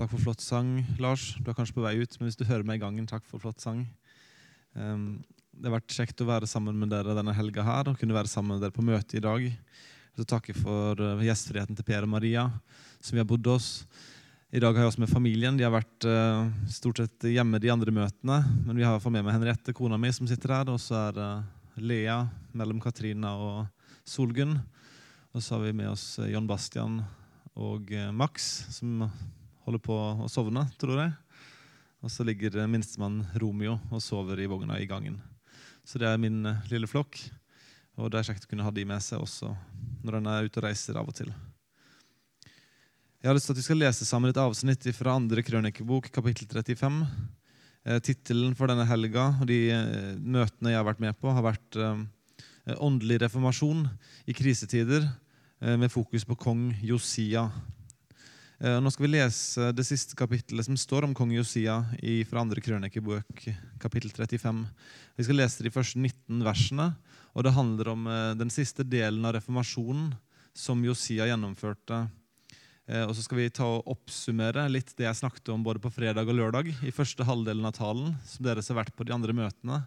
Takk for flott sang, Lars. Du er kanskje på vei ut, men hvis du hører meg i gangen, takk for flott sang. Um, det har vært kjekt å være sammen med dere denne helga her og kunne være sammen med dere på møte i dag. Så takker for uh, gjestfriheten til Per og Maria, som vi har bodd hos. I dag har jeg også med familien. De har vært uh, stort sett hjemme de andre møtene. Men vi har fått med meg Henriette, kona mi, som sitter her. Og så er uh, Lea mellom Katrina og Solgunn. Og så har vi med oss John Bastian og Max, som holder på å sovne, tror jeg. Og så ligger minstemann Romeo og sover i vogna i gangen. Så det er min eh, lille flokk. Og det er kjekt å kunne ha de med seg også når en er ute og reiser av og til. Jeg har lyst til at vi skal lese sammen et avsnitt fra andre krønikebok, kapittel 35. Eh, Tittelen for denne helga og de eh, møtene jeg har vært med på, har vært eh, Åndelig reformasjon i krisetider, med fokus på kong Josia. Eh, nå skal vi lese det siste kapittelet som står om kong Josia fra andre krønikebok, kapittel 35. Vi skal lese de første 19 versene, og det handler om eh, den siste delen av reformasjonen som Josia gjennomførte. Eh, og så skal vi ta og oppsummere litt det jeg snakket om både på fredag og lørdag. i første halvdelen av talen, som dere har vært på de andre møtene.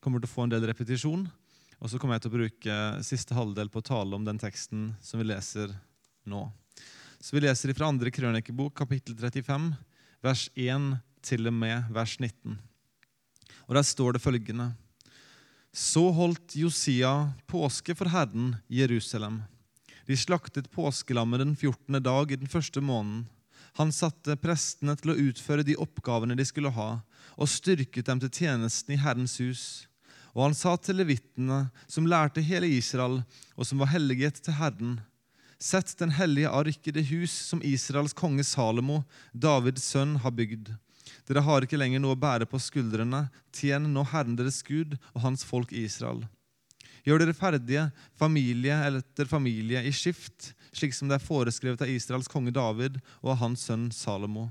kommer til å få en del repetisjon. Og så kommer jeg til å bruke siste halvdel på å tale om den teksten som vi leser nå. Så Vi leser fra andre krønikebok, kapittel 35, vers 1 til og med vers 19. Og Der står det følgende.: Så holdt Josia påske for Herren Jerusalem. De slaktet påskelammet den 14. dag i den første måneden. Han satte prestene til å utføre de oppgavene de skulle ha, og styrket dem til tjenesten i Herrens hus. Og han sa til levitene, som lærte hele Israel, og som var helliget til Herren, Sett den hellige ark i det hus som Israels konge Salomo, Davids sønn, har bygd. Dere har ikke lenger noe å bære på skuldrene. Tjen nå Herren deres Gud og hans folk Israel. Gjør dere ferdige, familie etter familie, i skift, slik som det er foreskrevet av Israels konge David og av hans sønn Salomo.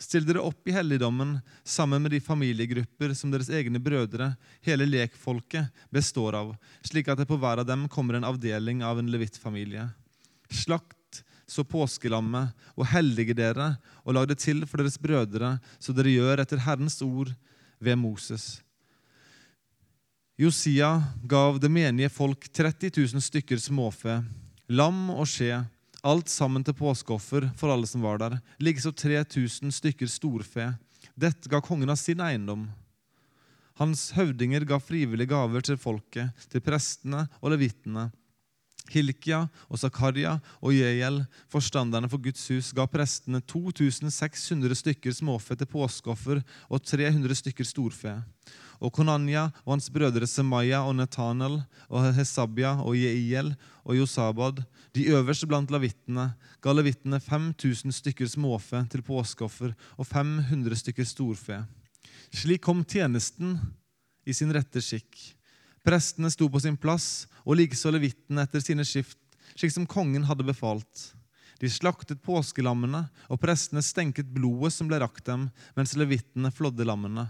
Still dere opp i helligdommen sammen med de familiegrupper som deres egne brødre, hele lekfolket, består av, slik at det på hver av dem kommer en avdeling av en levittfamilie. Slakt så påskelammet og hellige dere og lag det til for deres brødre, så dere gjør etter Herrens ord ved Moses. Josia gav det menige folk 30 000 stykker småfe, lam og skje, alt sammen til påskeoffer for alle som var der, likeså 3000 stykker storfe. Dette ga kongen av sin eiendom. Hans høvdinger ga frivillige gaver til folket, til prestene og levitene Hilkia og Zakaria og Jeiel, forstanderne for Guds hus, ga prestene 2600 stykker småfe til påskeoffer og 300 stykker storfe. Og Konanya og hans brødre Semaya og Netanel og Hesabia og Jeiel og Josabad, de øverste blant lavittene, ga lavittene 5000 stykker småfe til påskeoffer og 500 stykker storfe. Slik kom tjenesten i sin rette skikk. Prestene sto på sin plass, og likeså levitene etter sine skift, slik som kongen hadde befalt. De slaktet påskelammene, og prestene stenket blodet som ble rakt dem, mens levitene flådde lammene.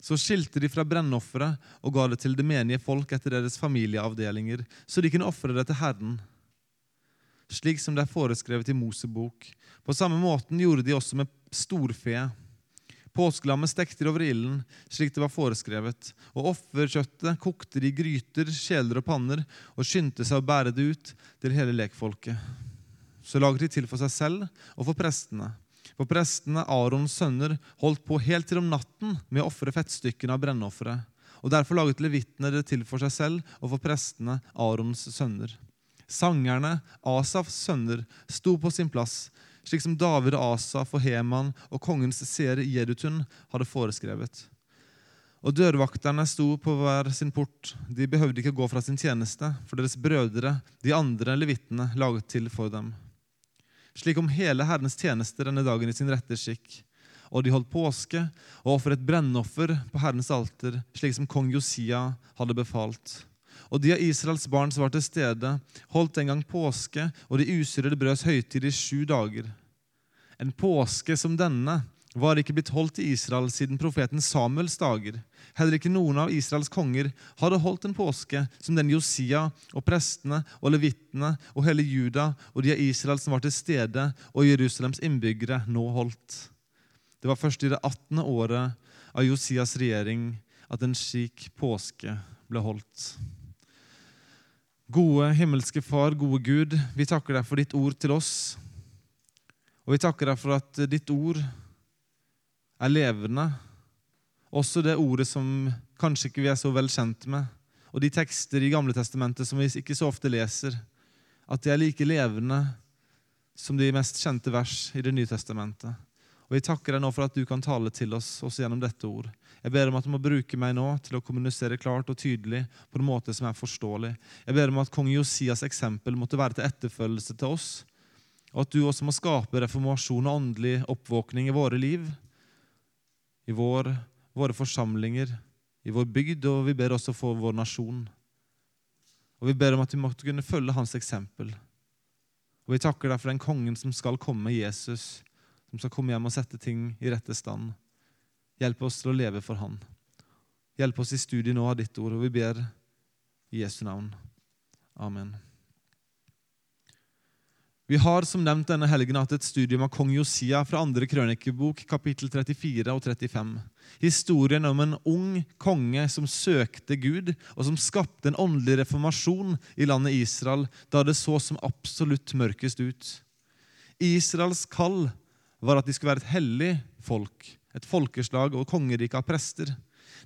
Så skilte de fra brennofferet og ga det til det menige folk etter deres familieavdelinger, så de kunne ofre det til Herren, slik som det er foreskrevet i Mosebok. På samme måten gjorde de også med storfe. Påskelammet stekte de over ilden, slik det var foreskrevet, og offerkjøttet kokte de i gryter, kjeler og panner, og skyndte seg å bære det ut til hele lekfolket. Så laget de til for seg selv og for prestene. For prestene, Arons sønner, holdt på helt til om natten med å ofre fettstykkene av brennofferet. Og derfor laget levitene det til for seg selv og for prestene, Arons sønner. Sangerne, Asafs sønner, sto på sin plass slik som David Asaf og Heman og kongens seer Jedutun hadde foreskrevet. Og dørvakterne sto på hver sin port. De behøvde ikke gå fra sin tjeneste, for deres brødre, de andre levittene, laget til for dem. Slik om hele Herrens tjeneste denne dagen i sin rette skikk. Og de holdt påske og ofret brennoffer på Herrens alter, slik som kong Josia hadde befalt. Og de av Israels barn som var til stede, holdt en gang påske og de usyrede brøds høytid i sju dager. En påske som denne var ikke blitt holdt i Israel siden profeten Samuels dager. Heller ikke noen av Israels konger hadde holdt en påske som den Josia og prestene og levittene og hele Juda og de av Israel som var til stede, og Jerusalems innbyggere nå holdt. Det var først i det 18. året av Josias regjering at en slik påske ble holdt. Gode himmelske Far, gode Gud, vi takker deg for ditt ord til oss. Og vi takker deg for at ditt ord er levende. Også det ordet som kanskje ikke vi er så vel kjent med, og de tekster i Gamle Testamentet som vi ikke så ofte leser, at de er like levende som de mest kjente vers i Det nye testamentet. Og Vi takker deg nå for at du kan tale til oss også gjennom dette ord. Jeg ber om at du må bruke meg nå til å kommunisere klart og tydelig på en måte som er forståelig. Jeg ber om at kong Josias eksempel måtte være til etterfølgelse til oss, og at du også må skape reformasjon og åndelig oppvåkning i våre liv i vår, våre forsamlinger, i vår bygd, og vi ber også for vår nasjon. Og Vi ber om at vi måtte kunne følge hans eksempel. Og Vi takker deg for den kongen som skal komme, Jesus, som skal komme hjem og sette ting i rette stand. Hjelp oss til å leve for Han. Hjelp oss i studiet nå av ditt ord, og vi ber i Jesu navn. Amen. Vi har som nevnt denne helgen hatt et studium av kong Josia fra andre krønikebok, kapittel 34 og 35. Historien om en ung konge som søkte Gud, og som skapte en åndelig reformasjon i landet Israel da det så som absolutt mørkest ut. Israels kall var at de skulle være et hellig folk, et folkeslag og kongerike av prester.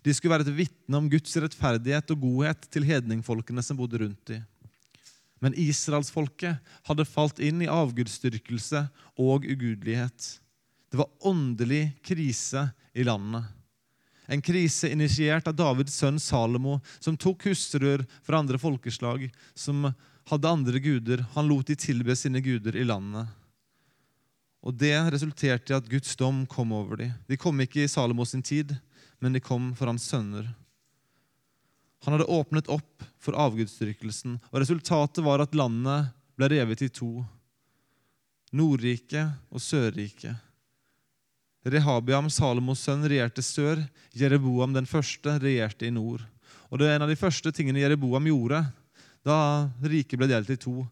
De skulle være et vitne om Guds rettferdighet og godhet til hedningfolkene som bodde rundt dem. Men israelsfolket hadde falt inn i avgudsdyrkelse og ugudelighet. Det var åndelig krise i landet. En krise initiert av Davids sønn Salomo, som tok hustruer fra andre folkeslag, som hadde andre guder. Han lot de tilbe sine guder i landet. Og Det resulterte i at Guds dom kom over dem. De kom ikke i Salomos tid, men de kom for hans sønner. Han hadde åpnet opp for avgudsdyrkelsen, og resultatet var at landet ble revet i to. Nordriket og Sørriket. Rehabiam, Salomos sønn, regjerte sør. Jereboam den første regjerte i nord. Og det En av de første tingene Jereboam gjorde da riket ble delt i to,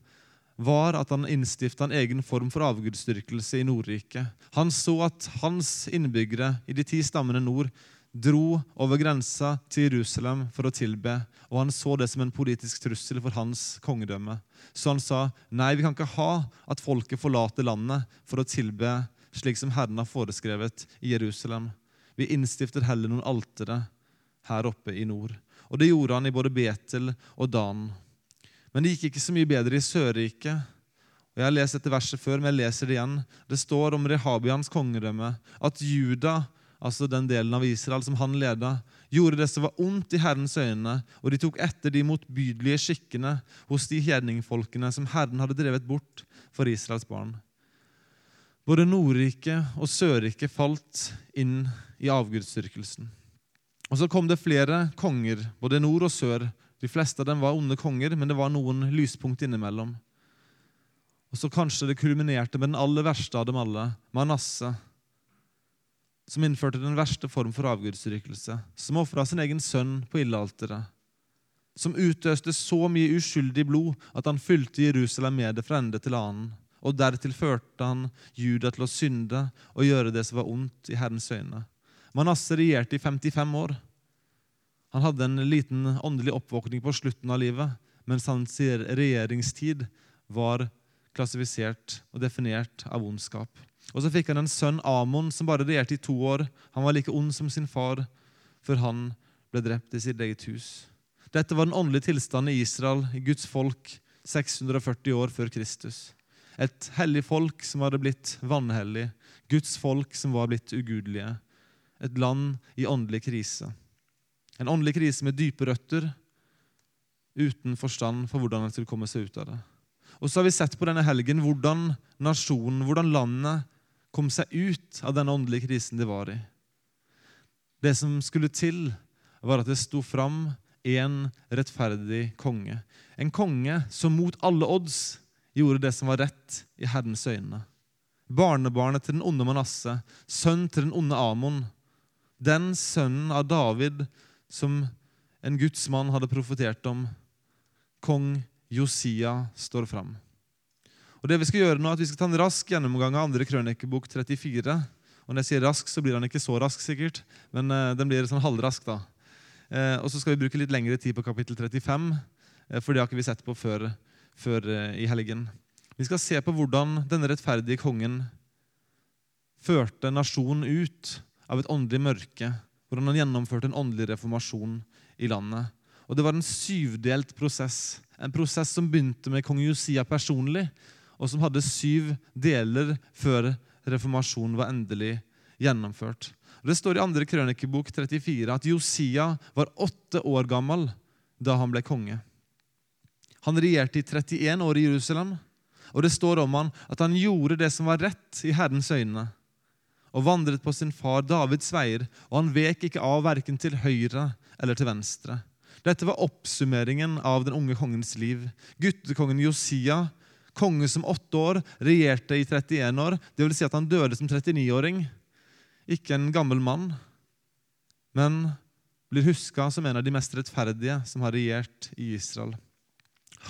var at han innstifta en egen form for avgudsdyrkelse i Nordriket. Han så at hans innbyggere i de ti stammene nord dro over grensa til Jerusalem for å tilbe, og han så det som en politisk trussel for hans kongedømme. Så han sa nei, vi kan ikke ha at folket forlater landet for å tilbe slik som Herren har foreskrevet i Jerusalem. Vi innstifter heller noen altere her oppe i nord. Og det gjorde han i både Betel og Dan. Men det gikk ikke så mye bedre i Sørriket. Og Jeg har lest dette verset før, men jeg leser det igjen. Det står om Rehabians kongedømme at Juda altså den delen av Israel som han leda, gjorde det som var ondt i Herrens øyne, og de tok etter de motbydelige skikkene hos de hedningfolkene som Herren hadde drevet bort for Israels barn. Både Nordriket og Sørriket falt inn i avgudsdyrkelsen. Og Så kom det flere konger, både nord og sør. De fleste av dem var onde konger, men det var noen lyspunkt innimellom. Og så Kanskje det kulminerte med den aller verste av dem alle, Manasseh som innførte den verste form for avgudsdyrkelse, som ofra sin egen sønn på ildalteret, som utøste så mye uskyldig blod at han fylte Jerusalem med det fra ende til annen, og dertil førte han Juda til å synde og gjøre det som var ondt i Herrens øyne. Manasseh regjerte i 55 år. Han hadde en liten åndelig oppvåkning på slutten av livet, mens hans regjeringstid var klassifisert og definert av ondskap. Og så fikk han en sønn, Amon, som bare regjerte i to år. Han var like ond som sin far før han ble drept i sitt eget hus. Dette var den åndelige tilstanden i Israel, i Guds folk, 640 år før Kristus. Et hellig folk som hadde blitt vanhellig. Guds folk som var blitt ugudelige. Et land i åndelig krise. En åndelig krise med dype røtter, uten forstand for hvordan en skulle komme seg ut av det. Og så har vi sett på denne helgen hvordan nasjonen, hvordan landet kom seg ut av den åndelige krisen de var i. Det som skulle til, var at det sto fram en rettferdig konge. En konge som mot alle odds gjorde det som var rett i Herrens øyne. barnebarnet til den onde Manasse, sønn til den onde Amon, den sønnen av David som en gudsmann hadde profetert om, kong Josia, står fram. Og det Vi skal gjøre nå er at vi skal ta en rask gjennomgang av andre krønikebok 34. Og Når jeg sier rask, så blir den ikke så rask, sikkert, men uh, den blir sånn halvrask. da. Uh, og så skal vi bruke litt lengre tid på kapittel 35, uh, for det har ikke vi sett på før, før i helgen. Vi skal se på hvordan denne rettferdige kongen førte nasjonen ut av et åndelig mørke. Hvordan han gjennomførte en åndelig reformasjon i landet. Og Det var en syvdelt prosess. En prosess som begynte med kong Josia personlig, og som hadde syv deler før reformasjonen var endelig gjennomført. Det står i 2. krønikebok 34 at Josia var åtte år gammel da han ble konge. Han regjerte i 31 år i Jerusalem, og det står om han at han gjorde det som var rett i Herrens øyne og vandret på sin far Davids veier, og han vek ikke av verken til høyre eller til venstre. Dette var oppsummeringen av den unge kongens liv. Guttekongen Josia, konge som åtte år, regjerte i 31 år. Det vil si at han døde som 39-åring. Ikke en gammel mann, men blir huska som en av de mest rettferdige som har regjert i Israel.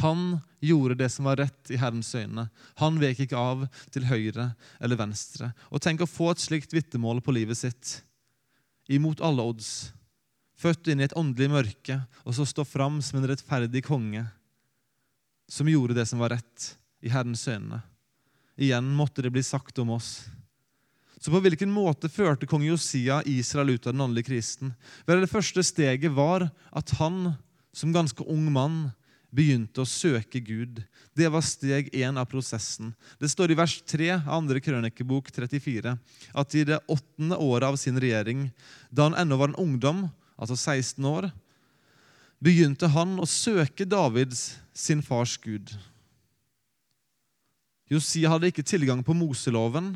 Han gjorde det som var rett i Herrens øyne. Han vek ikke av til høyre eller venstre. Og tenk å få et slikt vitnemål på livet sitt, imot alle odds. Født inn i et åndelig mørke, og så stå fram som en rettferdig konge som gjorde det som var rett i Herrens øyne. Igjen måtte det bli sagt om oss. Så på hvilken måte førte kong Josia Israel ut av den åndelige krisen? Vel, Det første steget var at han, som ganske ung mann, begynte å søke Gud. Det var steg én av prosessen. Det står i vers 3 av 2. krønikebok 34 at i det åttende året av sin regjering, da han ennå var en ungdom, altså 16 år, begynte han å søke Davids, sin fars Gud. Josia hadde ikke tilgang på Moseloven.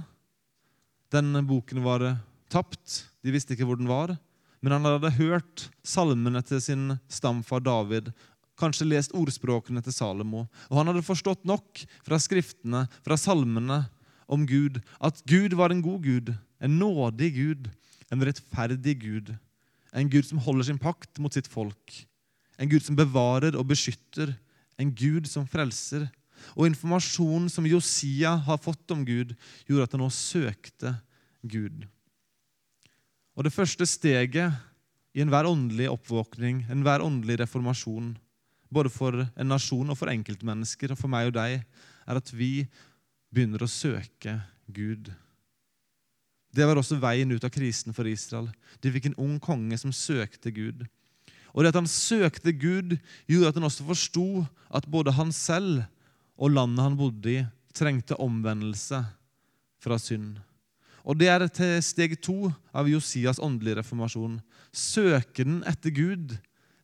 Den boken var tapt. De visste ikke hvor den var. Men han hadde hørt salmene til sin stamfar David kanskje lest ordspråkene til Salomo. Og han hadde forstått nok fra skriftene, fra salmene, om Gud, at Gud var en god Gud, en nådig Gud, en rettferdig Gud. En Gud som holder sin pakt mot sitt folk. En Gud som bevarer og beskytter. En Gud som frelser. Og informasjonen som Josia har fått om Gud, gjorde at han nå søkte Gud. Og Det første steget i enhver åndelig oppvåkning, enhver åndelig reformasjon, både for en nasjon og for enkeltmennesker og for meg og deg, er at vi begynner å søke Gud. Det var også veien ut av krisen for Israel. De fikk en ung konge som søkte Gud. Og det at han søkte Gud, gjorde at han også forsto at både han selv og landet han bodde i, trengte omvendelse fra synd. Og Det er til steg to av Josias åndelige reformasjon. Søken etter Gud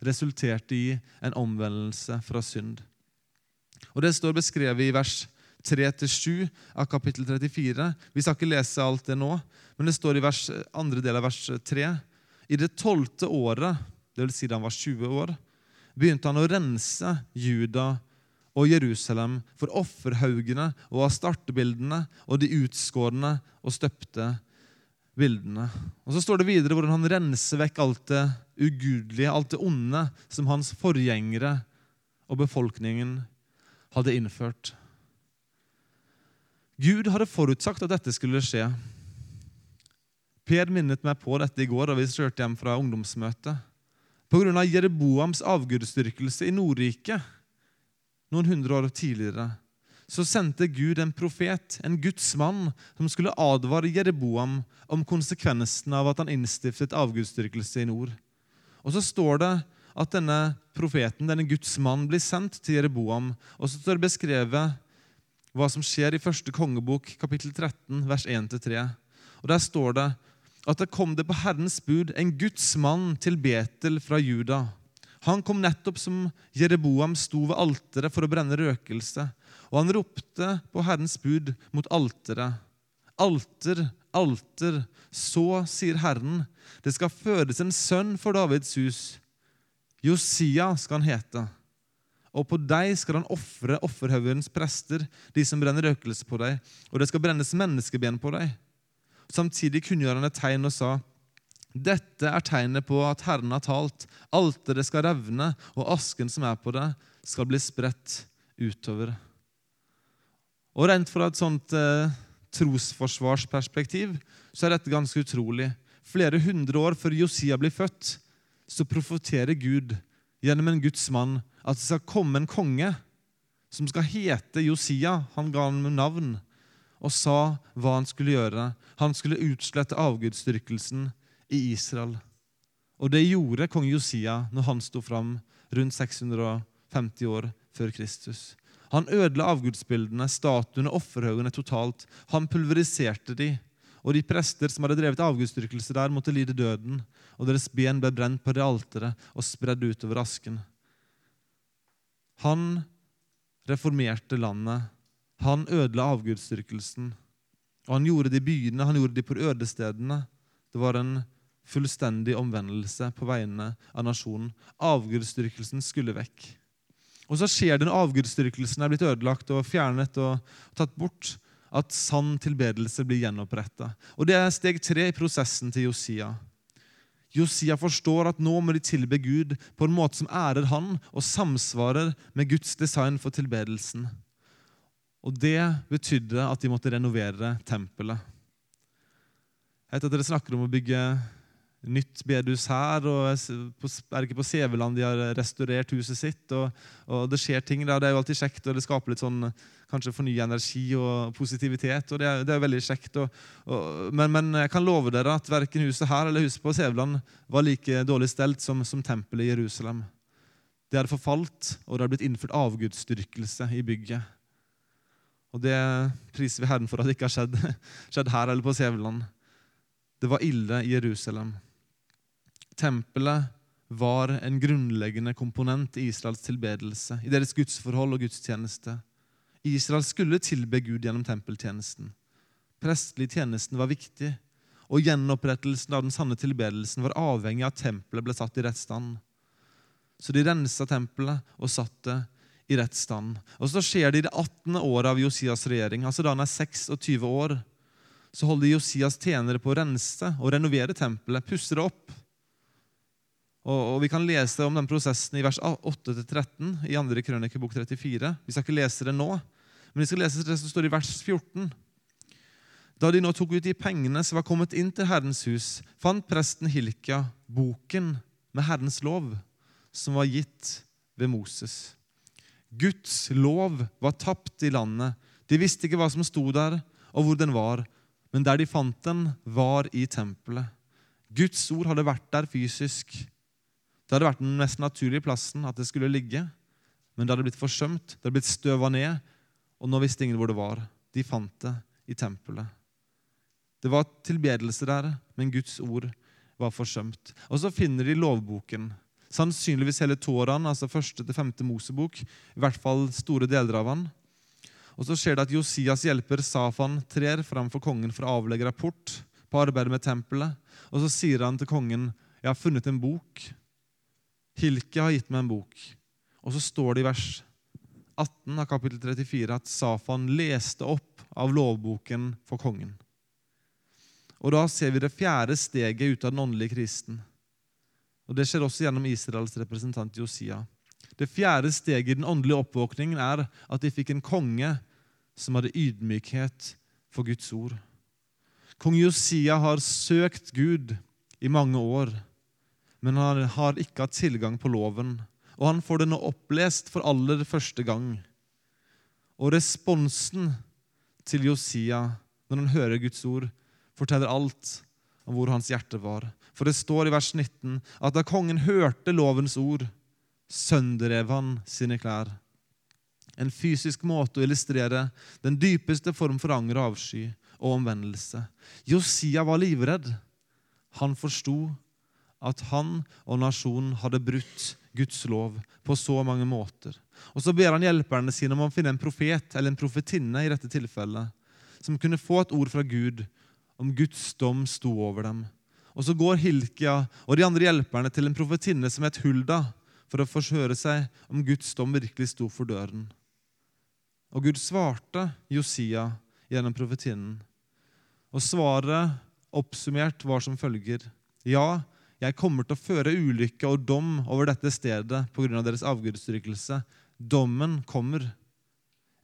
resulterte i en omvendelse fra synd. Og Det står beskrevet i vers 3-7 av kapittel 34. Vi skal ikke lese alt det nå, men det står i vers, andre del av vers 3. I det tolvte året, dvs. Si da han var 20 år, begynte han å rense Juda og Jerusalem for offerhaugene og av startebildene og de utskårne og støpte bildene. Og Så står det videre hvordan han renser vekk alt det ugudelige, alt det onde som hans forgjengere og befolkningen hadde innført. Gud hadde forutsagt at dette skulle skje. Per minnet meg på dette i går da vi kjørte hjem fra ungdomsmøtet. Pga. Jereboams avgudsdyrkelse i Nordriket noen hundre år tidligere så sendte Gud en profet, en Guds mann, som skulle advare Jereboam om konsekvensene av at han innstiftet avgudsdyrkelse i nord. Og så står det at denne profeten, denne Guds mann, blir sendt til Jereboam. Og så står det beskrevet hva som skjer i første kongebok, kapittel 13, vers 1-3. Og Der står det at det kom det på Herrens bud en Guds mann til Betel fra Juda. Han kom nettopp som Jereboam sto ved alteret for å brenne røkelse. Og han ropte på Herrens bud mot alteret. Alter, alter, så sier Herren, det skal fødes en sønn for Davids hus. Josia skal han hete. Og på deg skal han ofre offerhaugens prester, de som brenner røkelse på deg, og det skal brennes menneskeben på deg. Samtidig kunngjør han et tegn og sa:" Dette er tegnet på at Herren har talt. Alteret skal revne, og asken som er på det, skal bli spredt utover. Og Rent fra et sånt eh, trosforsvarsperspektiv så er dette ganske utrolig. Flere hundre år før Josia blir født, så profeterer Gud gjennom en Guds mann at det skal komme en konge som skal hete Josia. Han ga ham navn og sa hva han skulle gjøre. Han skulle utslette avgudsdyrkelsen i Israel. Og det gjorde kong Josia når han sto fram rundt 650 år før Kristus. Han ødela avgudsbildene, statuene, offerhaugene totalt. Han pulveriserte de. Og de prester som hadde drevet avgudsdyrkelse der, måtte lide døden. Og deres ben ble brent på det alteret og spredd utover asken. Han reformerte landet. Han ødela avgudsdyrkelsen. Og han gjorde det i byene, han gjorde det på ødestedene. Det var en fullstendig omvendelse på vegne av nasjonen. Avgudsdyrkelsen skulle vekk. Og så skjer det når avgudsdyrkelsen er blitt ødelagt og fjernet og tatt bort, at sann tilbedelse blir gjenoppretta. Og det er steg tre i prosessen til Josia. Josia forstår at nå må de tilbe Gud på en måte som ærer han og samsvarer med Guds design for tilbedelsen. Og det betydde at de måtte renovere tempelet. Jeg vet at Dere snakker om å bygge nytt bedehus her. og Er ikke på Seveland de har restaurert huset sitt? og, og Det skjer ting der. Det er jo alltid kjekt, og det skaper litt sånn kanskje fornya energi og positivitet. og Det er, det er veldig kjekt. Og, og, men, men, jeg kan love dere at verken huset her eller huset på Seveland var like dårlig stelt som, som tempelet i Jerusalem. Det hadde forfalt, og det hadde blitt innført avgudsdyrkelse i bygget. Og det priser vi Herren for at det ikke har skjedd, skjedd her eller på Seveland. Det var ille i Jerusalem. Tempelet var en grunnleggende komponent i Israels tilbedelse, i deres gudsforhold og gudstjeneste. Israel skulle tilbe Gud gjennom tempeltjenesten. Prestlig tjenesten var viktig, og gjenopprettelsen av den sanne tilbedelsen var avhengig av at tempelet ble satt i rett stand. Så de rensa tempelet og satte det i rett stand. Og Så skjer det i det 18. året av Josias regjering, altså da han er 26 år. Så holder Josias tjenere på å rense og renovere tempelet, pusse det opp. Og, og, Vi kan lese om den prosessen i vers 8-13 i 2. krønikebok 34. Vi skal ikke lese det nå, men vi skal lese det som står i vers 14. Da de nå tok ut de pengene som var kommet inn til Herrens hus, fant presten Hilkia boken med Herrens lov, som var gitt ved Moses. Guds lov var tapt i landet. De visste ikke hva som sto der, og hvor den var, men der de fant den, var i tempelet. Guds ord hadde vært der fysisk. Det hadde vært den mest naturlige plassen at det skulle ligge, men det hadde blitt forsømt, det hadde blitt støva ned, og nå visste ingen hvor det var. De fant det i tempelet. Det var tilbedelse der, men Guds ord var forsømt. Og så finner de lovboken. Sannsynligvis hele Toraen, altså første til femte Mosebok. I hvert fall store deler av han. Og Så skjer det at Josias hjelper Safan trer framfor kongen for å avlegge rapport på arbeidet med tempelet. Og Så sier han til kongen, 'Jeg har funnet en bok Hilke har gitt meg en bok. Og så står det i vers 18 av kapittel 34 at Safan leste opp av lovboken for kongen. Og Da ser vi det fjerde steget ut av den åndelige kristen. Og Det skjer også gjennom Israels representant Josia. Det fjerde steget i den åndelige oppvåkningen er at de fikk en konge som hadde ydmykhet for Guds ord. Kong Josia har søkt Gud i mange år men han har ikke hatt tilgang på loven. Og han får det nå opplest for aller første gang. Og responsen til Josia når han hører Guds ord, forteller alt om hvor hans hjerte var. For det står i vers 19 at da kongen hørte lovens ord, sønderrev han sine klær. En fysisk måte å illustrere den dypeste form for anger og avsky og omvendelse. Josia var livredd. Han forsto at han og nasjonen hadde brutt Guds lov på så mange måter. Og Så ber han hjelperne sine om å finne en profet eller en profetinne i dette tilfellet, som kunne få et ord fra Gud om Guds dom sto over dem. Og Så går Hilkia og de andre hjelperne til en profetinne som het Hulda, for å forhøre seg om Guds dom virkelig sto for døren. Og Gud svarte Josia gjennom profetinnen. Og svaret oppsummert var som følger.: Ja, jeg kommer til å føre ulykke og dom over dette stedet pga. deres avgudsdyrkelse. Dommen kommer.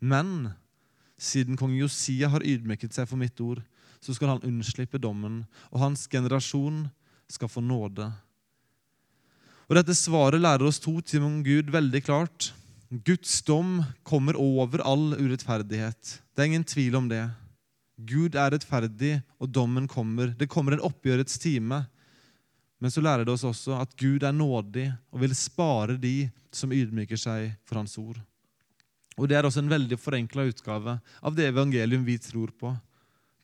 Men siden kong Josia har ydmyket seg for mitt ord, så skal han unnslippe dommen, og hans generasjon skal få nåde. Og Dette svaret lærer oss to ting om Gud veldig klart. Guds dom kommer over all urettferdighet. Det er ingen tvil om det. Gud er rettferdig, og dommen kommer. Det kommer en oppgjørets time. Men så lærer det oss også at Gud er nådig og vil spare de som ydmyker seg for Hans ord. Og Det er også en veldig forenkla utgave av det evangelium vi tror på.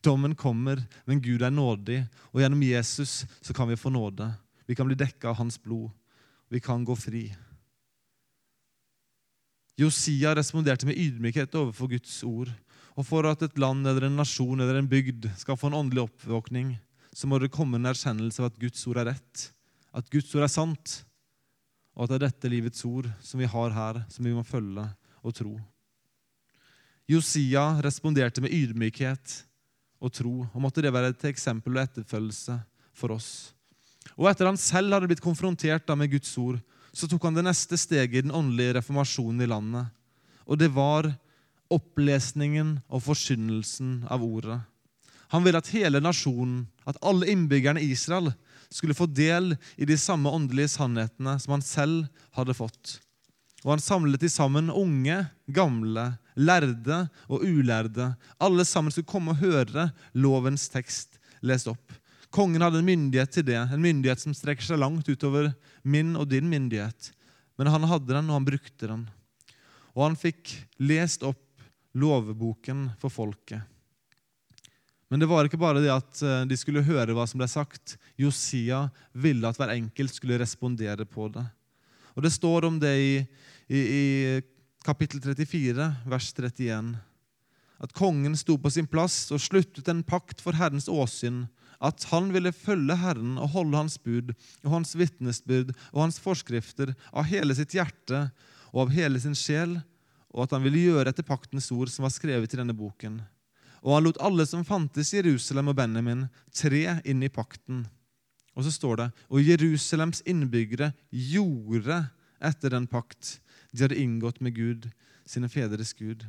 Dommen kommer, men Gud er nådig, og gjennom Jesus så kan vi få nåde. Vi kan bli dekka av hans blod. Vi kan gå fri. Josia responderte med ydmykhet overfor Guds ord. Og for at et land eller en nasjon eller en bygd skal få en åndelig oppvåkning, så må det komme en erkjennelse av at Guds ord er rett, at Guds ord er sant, og at det er dette livets ord som vi har her, som vi må følge og tro. Josia responderte med ydmykhet og tro, og måtte det være et eksempel og etterfølgelse for oss. Og etter han selv hadde blitt konfrontert med Guds ord, så tok han det neste steget i den åndelige reformasjonen i landet. Og det var opplesningen og forkynnelsen av ordet. Han ville at hele nasjonen, at alle innbyggerne i Israel, skulle få del i de samme åndelige sannhetene som han selv hadde fått. Og han samlet de sammen unge, gamle, lærde og ulærde. Alle sammen skulle komme og høre lovens tekst lest opp. Kongen hadde en myndighet til det, en myndighet som strekker seg langt utover min og din myndighet. Men han hadde den, og han brukte den. Og han fikk lest opp lovboken for folket. Men det var ikke bare det at eh, de skulle høre hva som ble sagt. Josia ville at hver enkelt skulle respondere på det. Og Det står om det i, i, i kapittel 34, vers 31. At kongen sto på sin plass og sluttet en pakt for Herrens åsyn, at han ville følge Herren og holde hans bud og hans vitnesbyrd og hans forskrifter av hele sitt hjerte og av hele sin sjel og at han ville gjøre etter paktens ord som var skrevet i denne boken. Og han lot alle som fantes i Jerusalem og Benjamin, tre inn i pakten. Og så står det og Jerusalems innbyggere gjorde etter den pakt de hadde inngått med Gud, sine fedres Gud.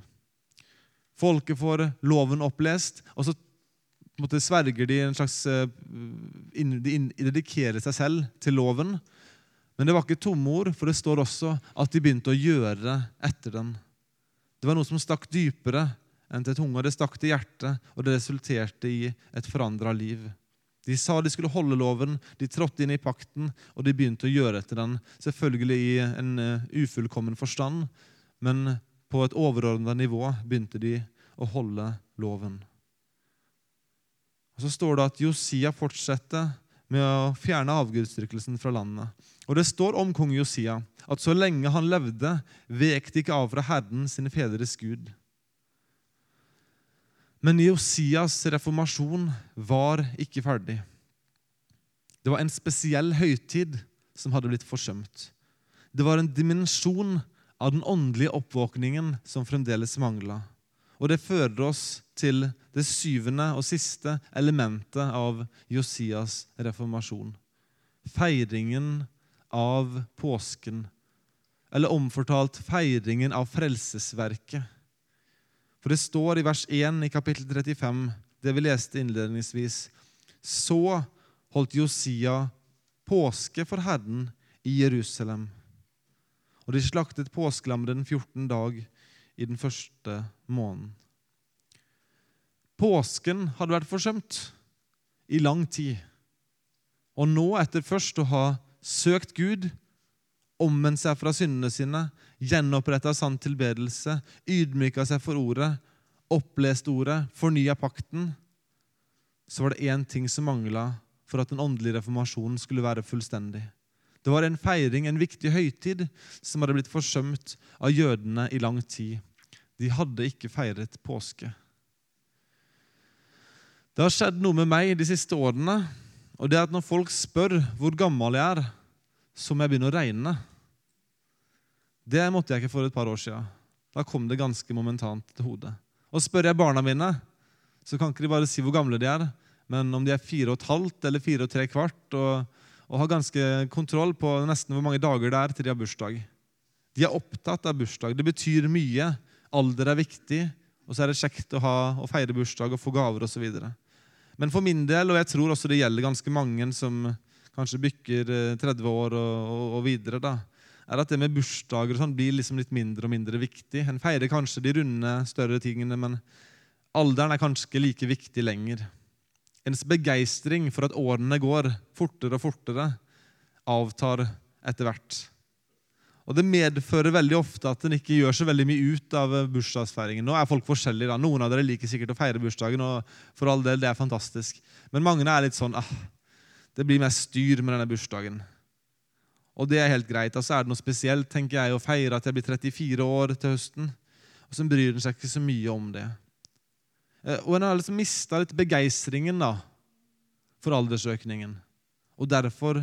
Folket får loven opplest, og så måtte sverger de en slags eh, De dedikerer seg selv til loven. Men det var ikke tomme ord, for det står også at de begynte å gjøre etter den. Det var noe som stakk dypere enn til tunga. Det stakk til hjertet, og det resulterte i et forandra liv. De sa de skulle holde loven, de trådte inn i pakten, og de begynte å gjøre etter den. Selvfølgelig i en uh, ufullkommen forstand, men på et overordna nivå begynte de å holde loven. Og Så står det at Josia fortsetter med å fjerne avgudsdyrkelsen fra landet. Og Det står om kong Josia at så lenge han levde, vek de ikke av fra Herren sine fedres Gud. Men Josias reformasjon var ikke ferdig. Det var en spesiell høytid som hadde blitt forsømt. Det var en dimensjon av den åndelige oppvåkningen som fremdeles mangla. Og det fører oss til det syvende og siste elementet av Josias reformasjon. Feiringen av påsken eller omfortalt feiringen av frelsesverket. For det står i vers 1 i kapittel 35, det vi leste innledningsvis, så holdt Josia påske for Herren i Jerusalem. Og de slaktet påskelammeret den 14. dag i den første måneden. Påsken hadde vært forsømt i lang tid. Og nå, etter først å ha søkt Gud, omvendt seg fra syndene sine, gjenoppretta sann tilbedelse, ydmyka seg for ordet, opplest ordet, fornya pakten, så var det én ting som mangla for at den åndelige reformasjonen skulle være fullstendig. Det var en feiring, en viktig høytid, som hadde blitt forsømt av jødene i lang tid. De hadde ikke feiret påske. Det har skjedd noe med meg de siste årene. og det er at Når folk spør hvor gammel jeg er, så må jeg begynne å regne. Det måtte jeg ikke for et par år siden. Da kom det ganske momentant til hodet. Og spør jeg barna mine, så kan ikke de bare si hvor gamle de er, men om de er fire og et halvt eller fire og tre kvart, og, og har ganske kontroll på nesten hvor mange dager det er til de har bursdag. De er opptatt av bursdag. Det betyr mye. Alder er viktig, og så er det kjekt å, ha, å feire bursdag og få gaver osv. Men for min del, og jeg tror også det gjelder ganske mange som kanskje bykker 30 eh, år og, og, og videre, da, er at det med bursdager og sånn blir liksom litt mindre og mindre viktig. En feirer kanskje de runde, større tingene, men alderen er kanskje ikke like viktig lenger. Ens begeistring for at årene går fortere og fortere, avtar etter hvert. Og Det medfører veldig ofte at en ikke gjør så veldig mye ut av bursdagsfeiringen. Nå er folk forskjellige. da. Noen av dere liker sikkert å feire bursdagen, og for all del, det er fantastisk. Men mange er litt sånn ah, Det blir mer styr med denne bursdagen. Og det er helt greit. Altså er det noe spesielt tenker jeg, å feire at jeg blir 34 år til høsten. Og så bryr en seg ikke så mye om det. Eh, og en har liksom mista litt begeistringen for aldersøkningen. Og derfor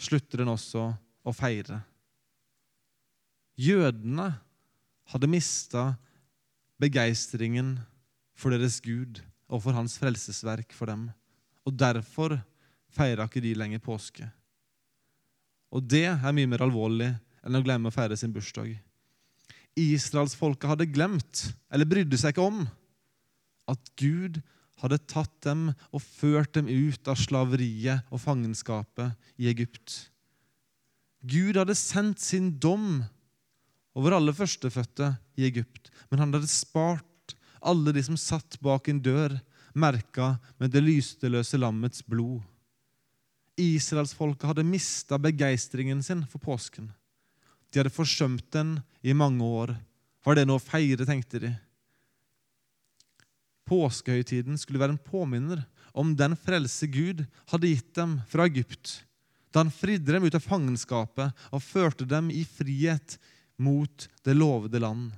slutter en også å feire. Jødene hadde mista begeistringen for deres Gud og for hans frelsesverk for dem. Og derfor feira ikke de lenger påske. Og det er mye mer alvorlig enn å glemme å feire sin bursdag. Israelsfolket hadde glemt, eller brydde seg ikke om, at Gud hadde tatt dem og ført dem ut av slaveriet og fangenskapet i Egypt. Gud hadde sendt sin dom over alle førstefødte i Egypt, men han hadde spart alle de som satt bak en dør, merka med det lysteløse lammets blod. Israelsfolket hadde mista begeistringen sin for påsken. De hadde forsømt den i mange år. Var det noe å feire, tenkte de. Påskehøytiden skulle være en påminner om den frelse Gud hadde gitt dem fra Egypt, da han fridde dem ut av fangenskapet og førte dem i frihet mot det lovede land.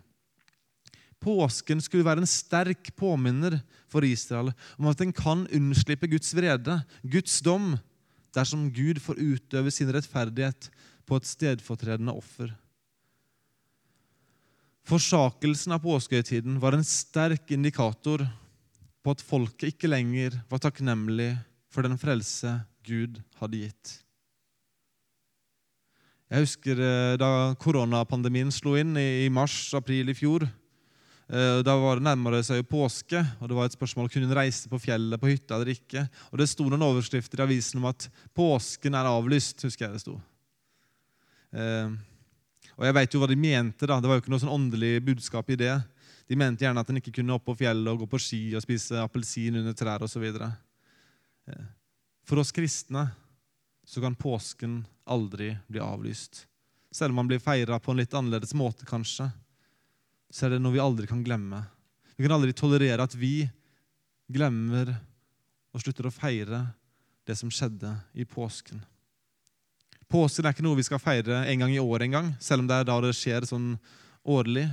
Påsken skulle være en sterk påminner for Israel om at en kan unnslippe Guds vrede, Guds dom, dersom Gud får utøve sin rettferdighet på et stedfortredende offer. Forsakelsen av påskehøytiden var en sterk indikator på at folket ikke lenger var takknemlig for den frelse Gud hadde gitt. Jeg husker eh, da koronapandemien slo inn i mars-april i fjor. Eh, da var det nærmere seg påske, og det var et spørsmål kunne hun reise på fjellet på hytta eller ikke. Og Det sto noen overskrifter i avisen om at påsken er avlyst. husker jeg det sto. Eh, og Jeg vet jo hva de mente. da, Det var jo ikke noe sånn åndelig budskap i det. De mente gjerne at en ikke kunne opp på fjellet og gå på ski og spise appelsin under trær osv. Eh, for oss kristne så kan påsken aldri bli avlyst. Selv om man blir feira på en litt annerledes måte, kanskje så er det noe vi aldri kan glemme. Vi kan aldri tolerere at vi glemmer og slutter å feire det som skjedde i påsken. Påsken er ikke noe vi skal feire en gang i året engang, selv om det er da det skjer sånn årlig.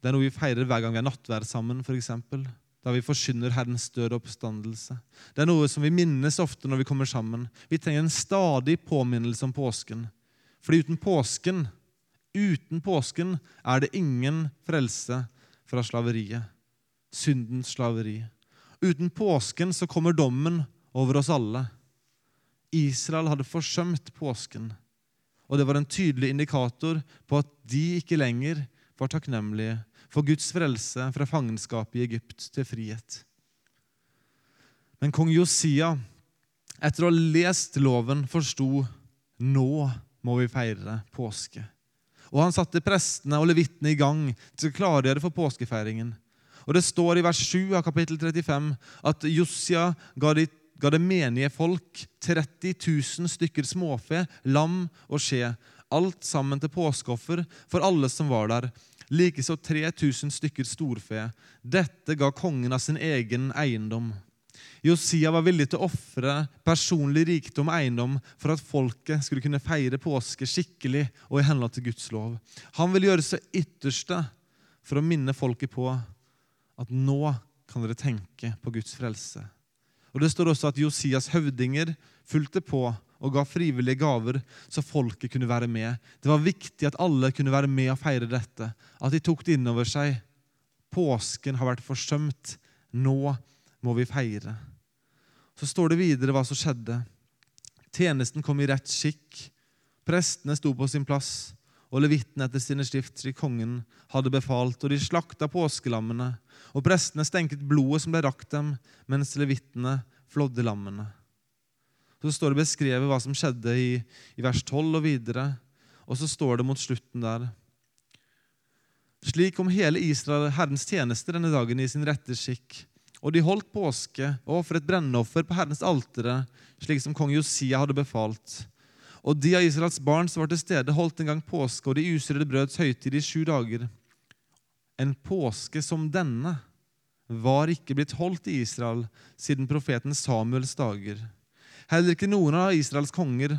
Det er noe vi feirer hver gang vi er nattverd sammen, f.eks. Da vi forsyner Herrens død og oppstandelse. Det er noe som vi minnes ofte når vi kommer sammen. Vi trenger en stadig påminnelse om påsken. Fordi uten påsken Uten påsken er det ingen frelse fra slaveriet. Syndens slaveri. Uten påsken så kommer dommen over oss alle. Israel hadde forsømt påsken, og det var en tydelig indikator på at de ikke lenger var takknemlige for Guds frelse fra fangenskapet i Egypt til frihet. Men kong Josia, etter å ha lest loven, forsto nå må vi feire påske. Og han satte prestene og levitene i gang til å klargjøre for påskefeiringen. Og Det står i vers 7 av kapittel 35 at Josia ga, de, ga det menige folk 30 000 stykker småfe, lam og skje, alt sammen til påskeoffer for alle som var der. Likeså 3000 stykker storfe. Dette ga kongen av sin egen eiendom. Josia var villig til å ofre personlig rikdom og eiendom for at folket skulle kunne feire påske skikkelig og i henhold til Guds lov. Han ville gjøre sitt ytterste for å minne folket på at nå kan dere tenke på Guds frelse. Og Det står også at Josias høvdinger fulgte på og ga frivillige gaver, så folket kunne være med. Det var viktig at alle kunne være med og feire dette. At de tok det inn over seg. Påsken har vært forsømt. Nå må vi feire. Så står det videre hva som skjedde. Tjenesten kom i rett skikk. Prestene sto på sin plass, og levitten etter sine stift, slik kongen hadde befalt, og de slakta påskelammene. Og prestene stenket blodet som ble rakt dem, mens levittene flådde lammene. Så står det beskrevet hva som skjedde i, i vers 12 og videre. Og så står det mot slutten der Slik kom hele Israel Herrens tjeneste denne dagen i sin rette skikk. Og de holdt påske og ofret brennoffer på Herrens altere, slik som kong Josia hadde befalt. Og de av Israels barn som var til stede, holdt en gang påske og de usrede brøds høytid i sju dager. En påske som denne var ikke blitt holdt i Israel siden profeten Samuels dager. Heller ikke noen av Israels konger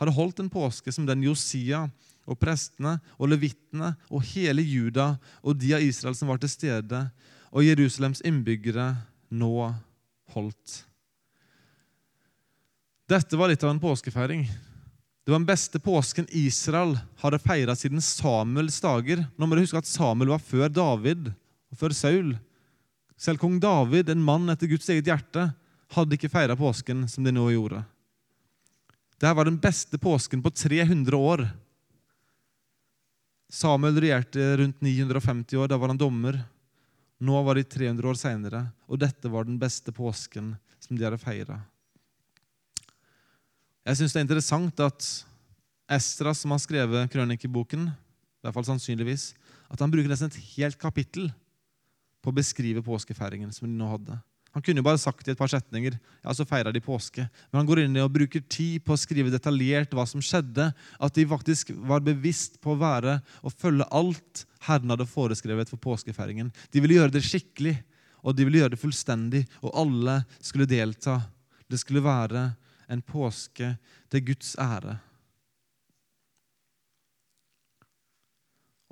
hadde holdt en påske som den Josia og prestene og levittene og hele Juda og de av Israel som var til stede, og Jerusalems innbyggere nå holdt. Dette var litt av en påskefeiring. Det var den beste påsken Israel hadde feira siden Samuels dager. Nå må du huske at Samuel var før David og før Saul. Selv kong David, en mann etter Guds eget hjerte, hadde ikke feira påsken som de nå gjorde. Dette var den beste påsken på 300 år. Samuel regjerte rundt 950 år. Da var han dommer. Nå var de 300 år seinere, og dette var den beste påsken som de hadde feira. Jeg syns det er interessant at Estra, som har skrevet krønikeboken, i hvert fall sannsynligvis, at han bruker nesten et helt kapittel på å beskrive påskefeiringen som de nå hadde. Han kunne jo bare sagt i et par setninger ja, så feira de påske. Men han går inn og bruker tid på å skrive detaljert hva som skjedde. At de faktisk var bevisst på å være og følge alt Herren hadde foreskrevet for påskefeiringen. De ville gjøre det skikkelig, og de ville gjøre det fullstendig, og alle skulle delta. Det skulle være en påske til Guds ære.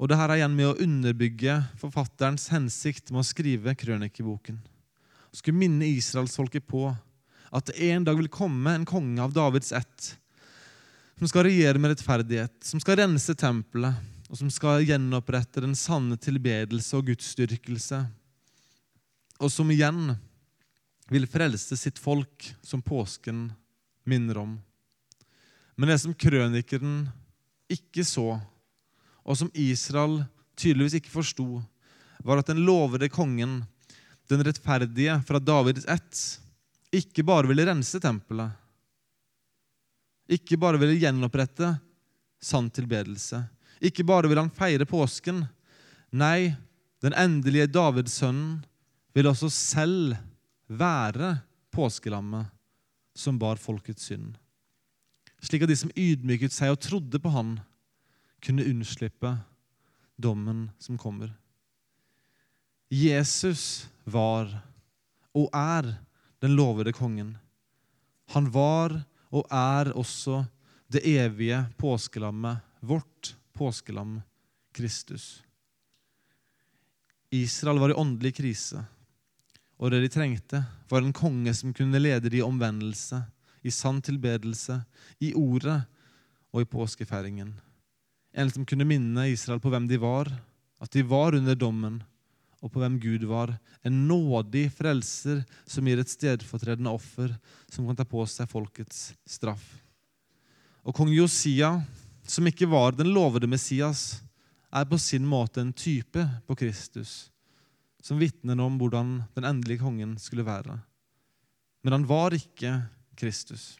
Og det her er igjen med å underbygge forfatterens hensikt med å skrive krønikeboken skulle minne israelsfolket på at det en dag vil komme en konge av Davids ett, som skal regjere med rettferdighet, som skal rense tempelet, og som skal gjenopprette den sanne tilbedelse og gudsdyrkelse, og som igjen vil frelse sitt folk, som påsken minner om. Men det som krønikeren ikke så, og som Israel tydeligvis ikke forsto, var at den lovede kongen den rettferdige fra Davids ett, ikke bare ville rense tempelet, ikke bare ville gjenopprette sann tilbedelse, ikke bare ville han feire påsken. Nei, den endelige Davidsønnen vil også selv være påskelammet som bar folkets synd, slik at de som ydmyket seg og trodde på han, kunne unnslippe dommen som kommer. Jesus var og er den lovede kongen. Han var og er også det evige påskelammet, vårt påskelam, Kristus. Israel var i åndelig krise, og det de trengte, var en konge som kunne lede de i omvendelse, i sann tilbedelse, i ordet og i påskefeiringen. En som kunne minne Israel på hvem de var, at de var under dommen, og på hvem Gud var. En nådig frelser som gir et stedfortredende offer som kan ta på seg folkets straff. Og kong Josia, som ikke var den lovede Messias, er på sin måte en type på Kristus, som vitner om hvordan den endelige kongen skulle være. Men han var ikke Kristus.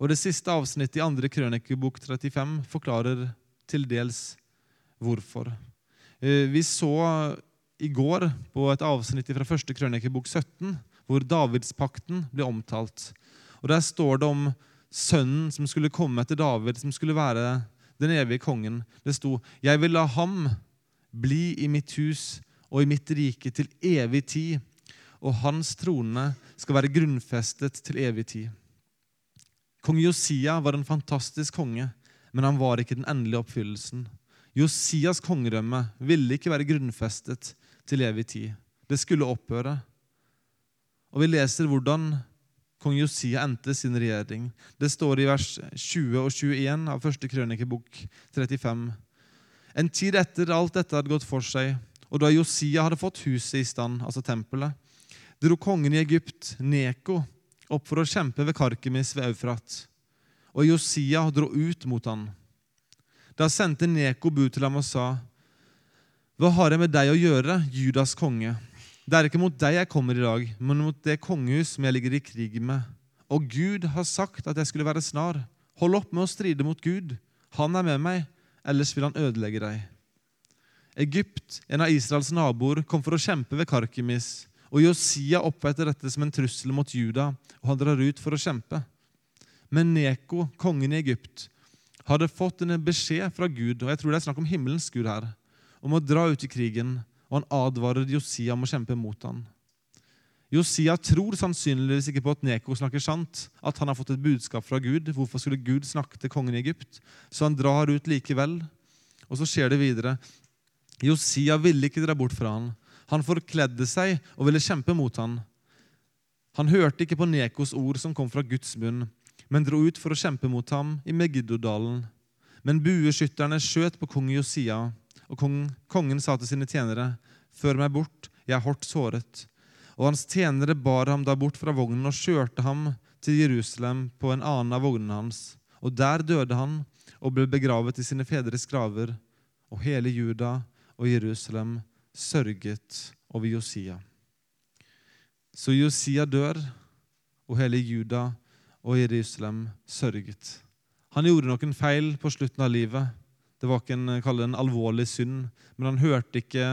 Og Det siste avsnittet i andre krønikebok 35 forklarer til dels hvorfor. Eh, vi så i går på et avsnitt fra første krønikebok 17, hvor Davidspakten ble omtalt. Og Der står det om sønnen som skulle komme etter David, som skulle være den evige kongen. Det sto 'Jeg vil la ham bli i mitt hus og i mitt rike til evig tid', og hans trone skal være grunnfestet til evig tid. Kong Josia var en fantastisk konge, men han var ikke den endelige oppfyllelsen. Josias kongedømme ville ikke være grunnfestet til evig tid. Det skulle opphøre. Og vi leser hvordan kong Josia endte sin regjering. Det står i vers 20 og 21 av første krønikebok 35. En tid etter alt dette hadde gått for seg, og da Josia hadde fått huset i stand, altså tempelet, dro kongen i Egypt, Neko, opp for å kjempe ved Karkemis ved Eufrat. Og Josia dro ut mot han. Da sendte Neko bud til ham og sa, Hva har jeg med deg å gjøre, Judas konge? Det er ikke mot deg jeg kommer i dag, men mot det kongehus som jeg ligger i krig med. Og Gud har sagt at jeg skulle være snar. Hold opp med å stride mot Gud. Han er med meg, ellers vil han ødelegge deg. Egypt, en av Israels naboer, kom for å kjempe ved Karkimis, Og Josia oppfatter dette som en trussel mot Juda, og han drar ut for å kjempe. Men Neko, kongen i Egypt, hadde fått en beskjed fra Gud, og jeg tror det er snakk om himmelens Gud her, om å dra ut i krigen og han advarer Josia om å kjempe mot ham. Josia tror sannsynligvis ikke på at Neko snakker sant, at han har fått et budskap fra Gud. Hvorfor skulle Gud snakke til kongen i Egypt? Så han drar ut likevel. Og så skjer det videre. Josia ville ikke dra bort fra han. Han forkledde seg og ville kjempe mot han. Han hørte ikke på Nekos ord som kom fra Guds munn, men dro ut for å kjempe mot ham i Megiddodalen. Men bueskytterne skjøt på kong Josia og kongen sa til sine tjenere, Før meg bort, jeg er hardt såret. Og hans tjenere bar ham da bort fra vognen og kjørte ham til Jerusalem på en annen av vognene hans. Og der døde han og ble begravet i sine fedres graver. Og hele Juda og Jerusalem sørget over Josia. Så Josia dør, og hele Juda og Jerusalem sørget. Han gjorde noen feil på slutten av livet. Det var ikke en, det en alvorlig synd, men han hørte ikke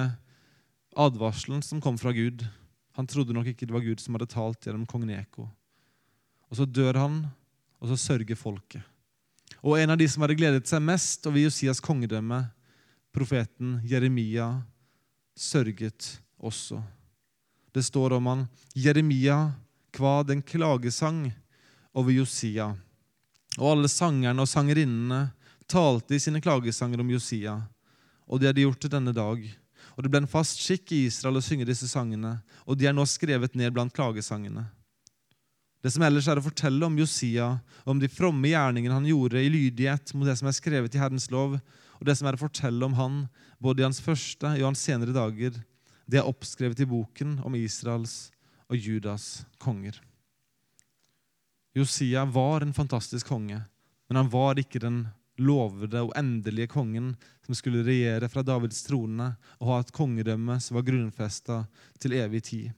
advarselen som kom fra Gud. Han trodde nok ikke det var Gud som hadde talt gjennom kong Neko. Og så dør han, og så sørger folket. Og en av de som hadde gledet seg mest over Josias kongedømme, profeten Jeremia, sørget også. Det står om han Jeremia hva den klagesang over Josia. Og alle sangerne og sangerinnene talte i sine klagesanger om Josia, og de hadde gjort det denne dag. Og Det ble en fast skikk i Israel å synge disse sangene, og de er nå skrevet ned blant klagesangene. Det som ellers er å fortelle om Josia, og om de fromme gjerningene han gjorde i lydighet mot det som er skrevet i Herrens lov, og det som er å fortelle om han, både i hans første og hans senere dager, det er oppskrevet i boken om Israels og Judas konger. Josia var en fantastisk konge, men han var ikke den lovede og endelige kongen som skulle regjere fra Davids trone og ha et kongedømme som var grunnfesta til evig tid.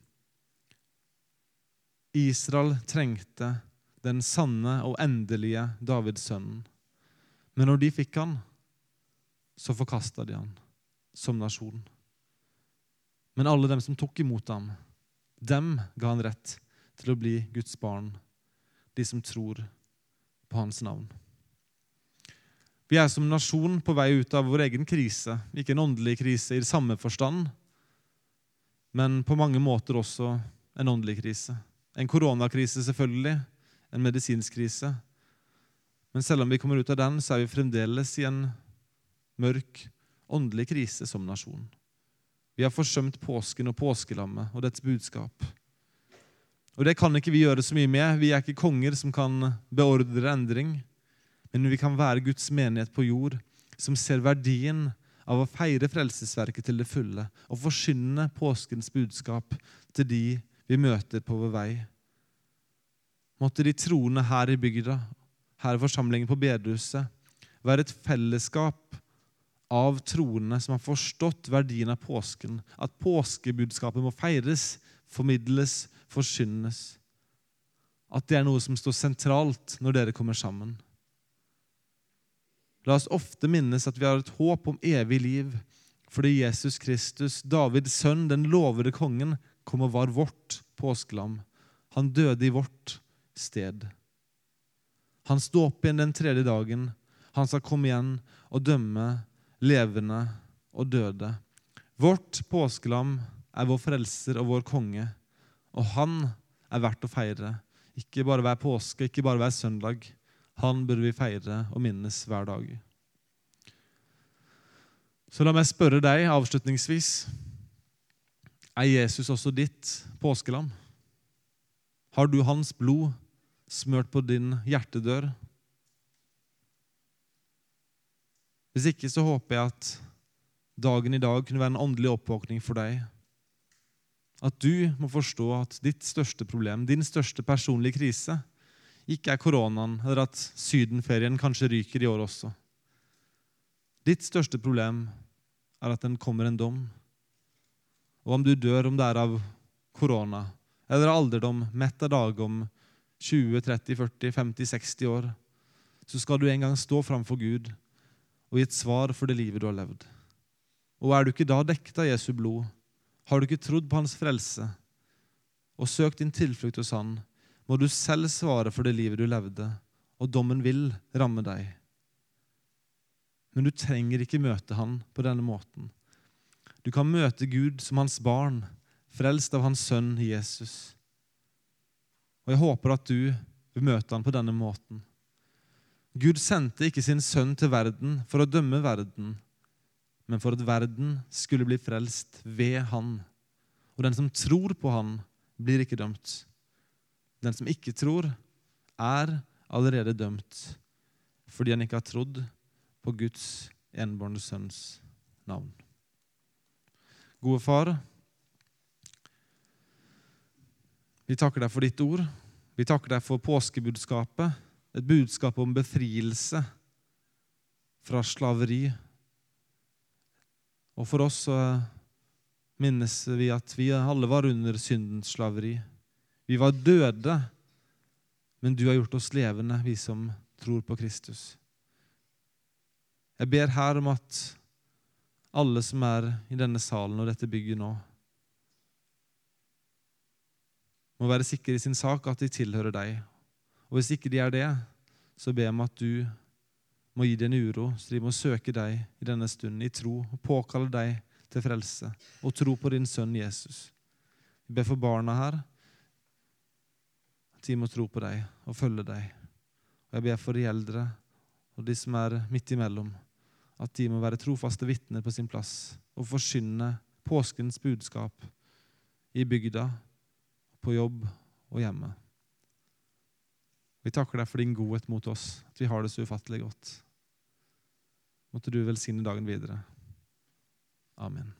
Israel trengte den sanne og endelige Davids sønnen. Men når de fikk han, så forkasta de han som nasjon. Men alle dem som tok imot ham, dem ga han rett til å bli Guds barn, de som tror på hans navn. Vi er som nasjon på vei ut av vår egen krise. Ikke en åndelig krise i samme forstand, men på mange måter også en åndelig krise. En koronakrise, selvfølgelig. En medisinsk krise. Men selv om vi kommer ut av den, så er vi fremdeles i en mørk åndelig krise som nasjon. Vi har forsømt påsken og påskelammet og dets budskap. Og Det kan ikke vi gjøre så mye med. Vi er ikke konger som kan beordre endring men vi kan være Guds menighet på jord, som ser verdien av å feire frelsesverket til det fulle og forkynne påskens budskap til de vi møter på vår vei. Måtte de troende her i bygda, her i forsamlingen på bedehuset, være et fellesskap av troende som har forstått verdien av påsken. At påskebudskapet må feires, formidles, forkynnes. At det er noe som står sentralt når dere kommer sammen. La oss ofte minnes at vi har et håp om evig liv, fordi Jesus Kristus, Davids sønn, den lovede kongen, kom og var vårt påskelam. Han døde i vårt sted. Han sto opp igjen den tredje dagen. Han skal komme igjen og dømme levende og døde. Vårt påskelam er vår frelser og vår konge, og han er verdt å feire. Ikke bare hver påske, ikke bare hver søndag, han burde vi feire og minnes hver dag. Så la meg spørre deg avslutningsvis Er Jesus også ditt påskelam? Har du hans blod smørt på din hjertedør. Hvis ikke så håper jeg at dagen i dag kunne være en åndelig oppvåkning for deg. At du må forstå at ditt største problem, din største personlige krise, ikke er koronaen eller at sydenferien kanskje ryker i år også. Ditt største problem er at den kommer en dom. Og om du dør, om det er av korona eller alderdom, mett av dagom, 20, 30, 40, 50, 60 år, så skal du en gang stå framfor Gud og gi et svar for det livet du har levd. Og er du ikke da dekket av Jesu blod, har du ikke trodd på Hans frelse og søkt din tilflukt hos Han, må du selv svare for det livet du levde, og dommen vil ramme deg. Men du trenger ikke møte Han på denne måten. Du kan møte Gud som Hans barn, frelst av Hans sønn Jesus. Og jeg håper at du vil møte Han på denne måten. Gud sendte ikke sin sønn til verden for å dømme verden, men for at verden skulle bli frelst ved Han. Og den som tror på Han, blir ikke dømt. Den som ikke tror, er allerede dømt fordi han ikke har trodd på Guds enbårne sønns navn. Gode far, vi takker deg for ditt ord. Vi takker deg for påskebudskapet, et budskap om befrielse fra slaveri og for oss så minnes vi at vi alle var under syndens slaveri. Vi var døde, men du har gjort oss levende, vi som tror på Kristus. Jeg ber her om at alle som er i denne salen og dette bygget nå, må være sikre i sin sak at de tilhører deg. Og hvis ikke de er det, så ber jeg om at du må gi dem uro, så de må søke deg i denne stunden i tro og påkalle deg til frelse og tro på din sønn Jesus. Vi ber for barna her at de må tro på deg og følge deg. Og jeg ber for de eldre og de som er midt imellom, at de må være trofaste vitner på sin plass og forkynne påskens budskap i bygda, på jobb og hjemme. Vi takker deg for din godhet mot oss, at vi har det så ufattelig godt. Måtte du velsigne dagen videre. Amen.